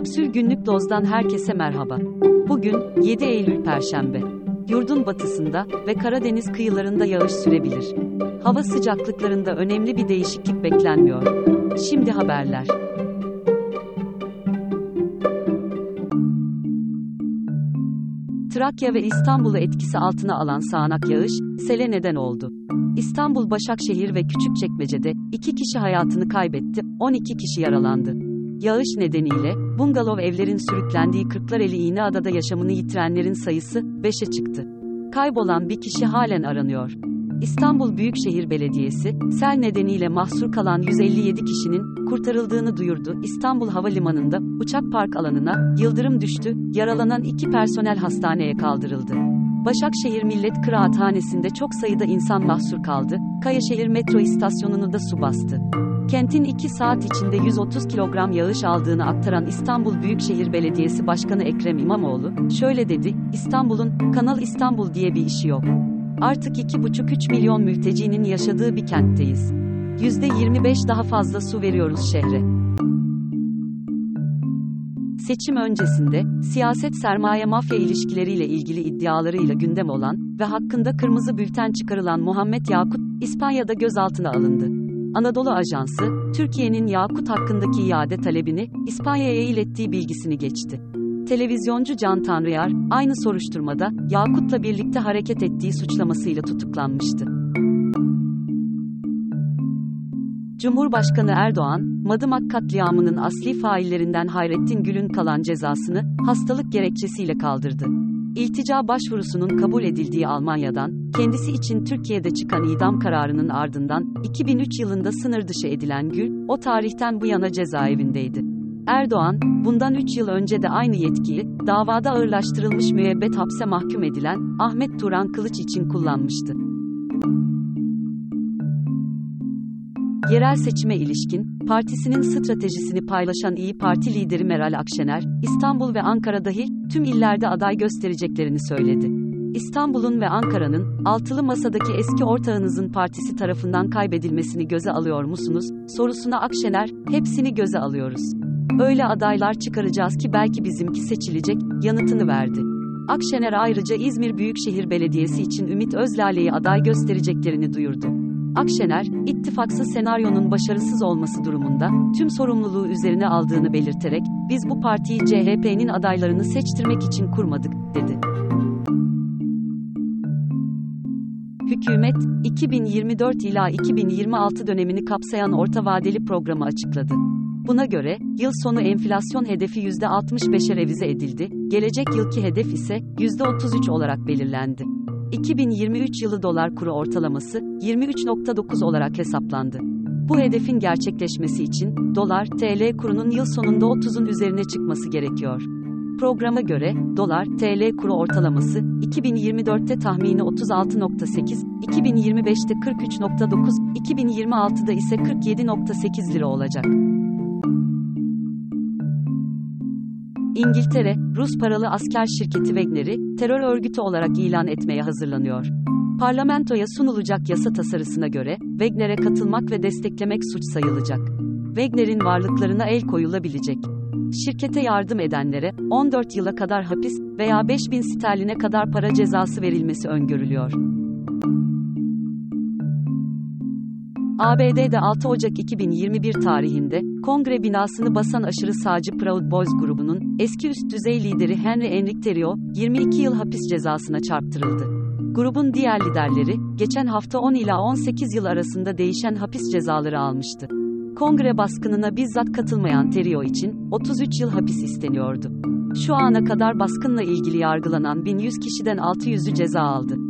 Kapsül Günlük Doz'dan herkese merhaba. Bugün 7 Eylül Perşembe. Yurdun batısında ve Karadeniz kıyılarında yağış sürebilir. Hava sıcaklıklarında önemli bir değişiklik beklenmiyor. Şimdi haberler. Trakya ve İstanbul'u etkisi altına alan sağanak yağış, sele neden oldu. İstanbul, Başakşehir ve Küçükçekmece'de 2 kişi hayatını kaybetti, 12 kişi yaralandı. Yağış nedeniyle, bungalov evlerin sürüklendiği Kırklareli İğneada'da yaşamını yitirenlerin sayısı 5'e çıktı. Kaybolan bir kişi halen aranıyor. İstanbul Büyükşehir Belediyesi, sel nedeniyle mahsur kalan 157 kişinin kurtarıldığını duyurdu. İstanbul Havalimanı'nda uçak park alanına yıldırım düştü, yaralanan iki personel hastaneye kaldırıldı. Başakşehir Millet Kıraathanesi'nde çok sayıda insan mahsur kaldı. Kayaşehir metro istasyonunu da su bastı. Kentin 2 saat içinde 130 kilogram yağış aldığını aktaran İstanbul Büyükşehir Belediyesi Başkanı Ekrem İmamoğlu, şöyle dedi, İstanbul'un, Kanal İstanbul diye bir işi yok. Artık 2,5-3 milyon mültecinin yaşadığı bir kentteyiz. %25 daha fazla su veriyoruz şehre. Seçim öncesinde, siyaset sermaye mafya ilişkileriyle ilgili iddialarıyla gündem olan ve hakkında kırmızı bülten çıkarılan Muhammed Yakut, İspanya'da gözaltına alındı. Anadolu Ajansı, Türkiye'nin Yakut hakkındaki iade talebini İspanya'ya ilettiği bilgisini geçti. Televizyoncu Can Tanrıyar, aynı soruşturmada Yakut'la birlikte hareket ettiği suçlamasıyla tutuklanmıştı. Cumhurbaşkanı Erdoğan, Madımak katliamının asli faillerinden Hayrettin Gül'ün kalan cezasını hastalık gerekçesiyle kaldırdı. İltica başvurusunun kabul edildiği Almanya'dan, kendisi için Türkiye'de çıkan idam kararının ardından 2003 yılında sınır dışı edilen Gül, o tarihten bu yana cezaevindeydi. Erdoğan, bundan 3 yıl önce de aynı yetkiyi, davada ağırlaştırılmış müebbet hapse mahkum edilen Ahmet Turan Kılıç için kullanmıştı. Yerel seçime ilişkin, partisinin stratejisini paylaşan İyi Parti lideri Meral Akşener, İstanbul ve Ankara dahil tüm illerde aday göstereceklerini söyledi. İstanbul'un ve Ankara'nın, altılı masadaki eski ortağınızın partisi tarafından kaybedilmesini göze alıyor musunuz, sorusuna Akşener, hepsini göze alıyoruz. Öyle adaylar çıkaracağız ki belki bizimki seçilecek, yanıtını verdi. Akşener ayrıca İzmir Büyükşehir Belediyesi için Ümit Özlale'yi aday göstereceklerini duyurdu. Akşener, ittifaksız senaryonun başarısız olması durumunda, tüm sorumluluğu üzerine aldığını belirterek, biz bu partiyi CHP'nin adaylarını seçtirmek için kurmadık, dedi. Hükümet, 2024 ila 2026 dönemini kapsayan orta vadeli programı açıkladı. Buna göre, yıl sonu enflasyon hedefi %65'e revize edildi, gelecek yılki hedef ise %33 olarak belirlendi. 2023 yılı dolar kuru ortalaması 23.9 olarak hesaplandı. Bu hedefin gerçekleşmesi için dolar TL kurunun yıl sonunda 30'un üzerine çıkması gerekiyor. Programa göre dolar TL kuru ortalaması 2024'te tahmini 36.8, 2025'te 43.9, 2026'da ise 47.8 lira olacak. İngiltere, Rus paralı asker şirketi Wagner'i terör örgütü olarak ilan etmeye hazırlanıyor. Parlamentoya sunulacak yasa tasarısına göre Wagner'e katılmak ve desteklemek suç sayılacak. Wagner'in varlıklarına el koyulabilecek. Şirkete yardım edenlere 14 yıla kadar hapis veya 5000 sterline kadar para cezası verilmesi öngörülüyor. ABD'de 6 Ocak 2021 tarihinde, kongre binasını basan aşırı sağcı Proud Boys grubunun, eski üst düzey lideri Henry Enrique Terrio, 22 yıl hapis cezasına çarptırıldı. Grubun diğer liderleri, geçen hafta 10 ila 18 yıl arasında değişen hapis cezaları almıştı. Kongre baskınına bizzat katılmayan Terrio için, 33 yıl hapis isteniyordu. Şu ana kadar baskınla ilgili yargılanan 1100 kişiden 600'ü ceza aldı.